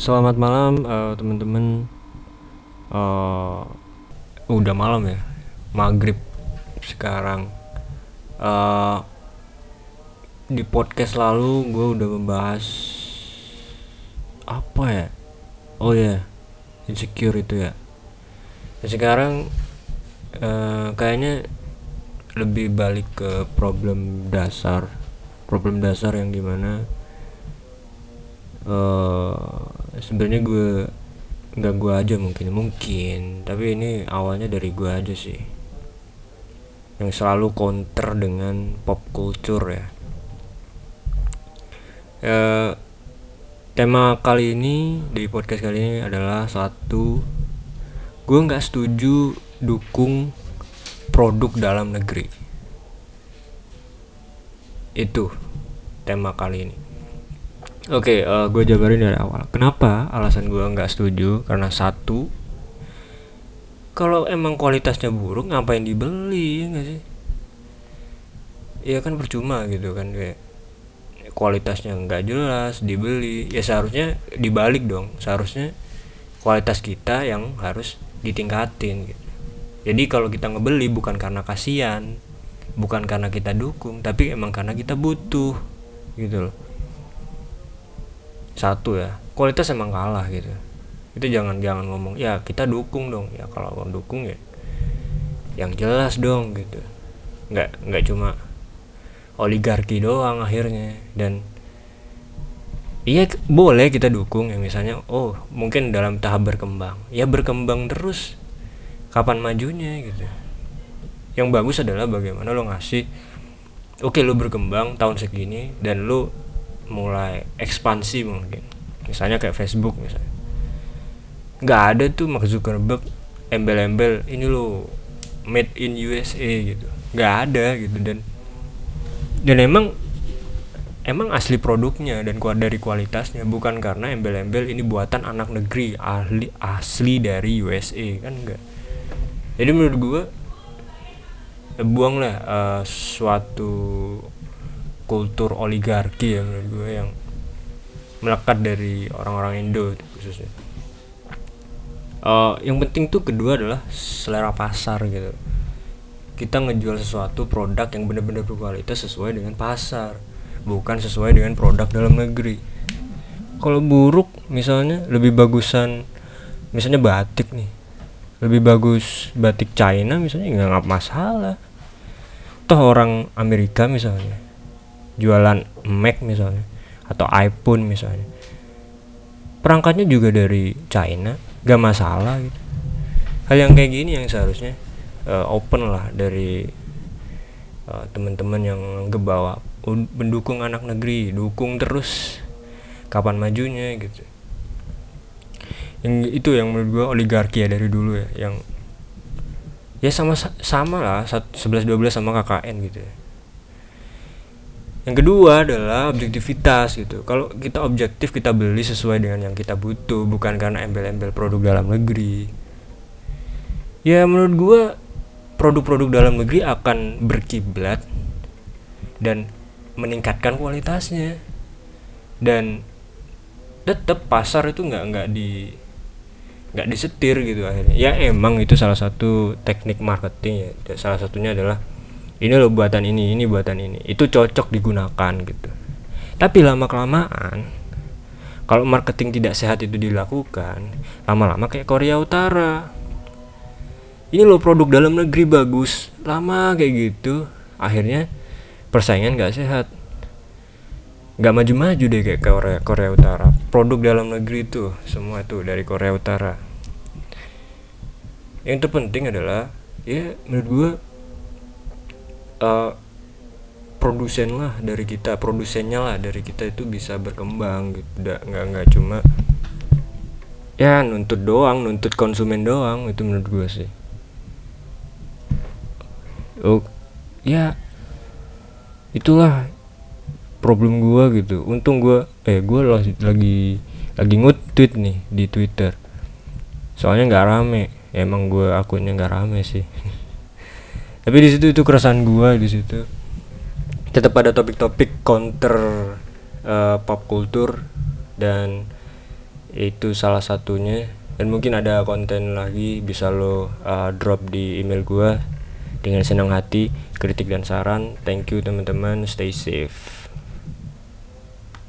Selamat malam uh, teman-teman. Uh, udah malam ya, maghrib sekarang. Uh, di podcast lalu gue udah membahas apa ya? Oh ya, yeah, insecure itu ya. Dan sekarang uh, kayaknya lebih balik ke problem dasar, problem dasar yang di mana uh, sebenarnya gue nggak gue aja mungkin mungkin. Tapi ini awalnya dari gue aja sih. Yang selalu counter dengan pop culture ya. Uh, tema kali ini di podcast kali ini adalah satu gue nggak setuju dukung produk dalam negeri. Itu tema kali ini Oke, okay, uh, eh, gue jabarin dari awal. Kenapa alasan gue nggak setuju? Karena satu, kalau emang kualitasnya buruk, ngapain dibeli, ya gak sih? Iya kan percuma gitu kan kayak kualitasnya nggak jelas dibeli. Ya seharusnya dibalik dong. Seharusnya kualitas kita yang harus ditingkatin gitu. Jadi kalau kita ngebeli bukan karena kasihan, bukan karena kita dukung, tapi emang karena kita butuh gitu loh satu ya. Kualitas emang kalah gitu. Itu jangan jangan ngomong ya kita dukung dong. Ya kalau mau dukung ya yang jelas dong gitu. Nggak nggak cuma oligarki doang akhirnya. Dan iya boleh kita dukung ya misalnya oh mungkin dalam tahap berkembang. Ya berkembang terus. Kapan majunya gitu. Yang bagus adalah bagaimana lo ngasih oke lo berkembang tahun segini dan lo mulai ekspansi mungkin. Misalnya kayak Facebook misalnya. Nggak ada tuh Mark Zuckerberg embel-embel ini lo made in USA gitu. Nggak ada gitu. Dan dan emang emang asli produknya dan kuat dari kualitasnya. Bukan karena embel-embel ini buatan anak negeri ahli asli dari USA kan enggak jadi menurut gue buanglah uh, suatu kultur oligarki ya menurut gue yang melekat dari orang-orang Indo khususnya. Uh, yang penting tuh kedua adalah selera pasar gitu. Kita ngejual sesuatu produk yang benar-benar berkualitas sesuai dengan pasar bukan sesuai dengan produk dalam negeri. Kalau buruk misalnya lebih bagusan misalnya batik nih. Lebih bagus batik China misalnya nggak masalah. Toh orang Amerika misalnya jualan Mac misalnya atau iPhone misalnya. Perangkatnya juga dari China gak masalah gitu. Hal yang kayak gini yang seharusnya uh, open lah dari uh, teman-teman yang ngebawa mendukung anak negeri dukung terus kapan majunya gitu. Yang itu yang menurut gue oligarki ya dari dulu ya yang ya sama sama lah 11 12 sama KKN gitu ya yang kedua adalah objektivitas gitu. Kalau kita objektif kita beli sesuai dengan yang kita butuh bukan karena embel-embel produk dalam negeri. Ya menurut gua produk-produk dalam negeri akan berkiblat dan meningkatkan kualitasnya. Dan tetap pasar itu nggak nggak di nggak disetir gitu akhirnya. Ya emang itu salah satu teknik marketing ya. Salah satunya adalah ini lo buatan ini ini buatan ini. Itu cocok digunakan gitu. Tapi lama kelamaan kalau marketing tidak sehat itu dilakukan lama-lama kayak Korea Utara. Ini lo produk dalam negeri bagus lama kayak gitu. Akhirnya persaingan gak sehat. Gak maju-maju deh kayak Korea Korea Utara. Produk dalam negeri itu semua itu dari Korea Utara. Yang terpenting adalah ya menurut gue uh, produsen lah dari kita produsennya lah dari kita itu bisa berkembang gitu. Nggak nggak nggak cuma ya nuntut doang nuntut konsumen doang itu menurut gue sih. Oh ya itulah problem gue gitu. Untung gue eh gue lagi lagi ngutweet nih di twitter. Soalnya nggak rame. Emang gue akunnya nggak rame sih tapi di situ itu keresahan gua di situ. Tetap ada topik-topik counter uh, pop culture dan itu salah satunya. Dan mungkin ada konten lagi bisa lo uh, drop di email gua dengan senang hati kritik dan saran. Thank you teman-teman. Stay safe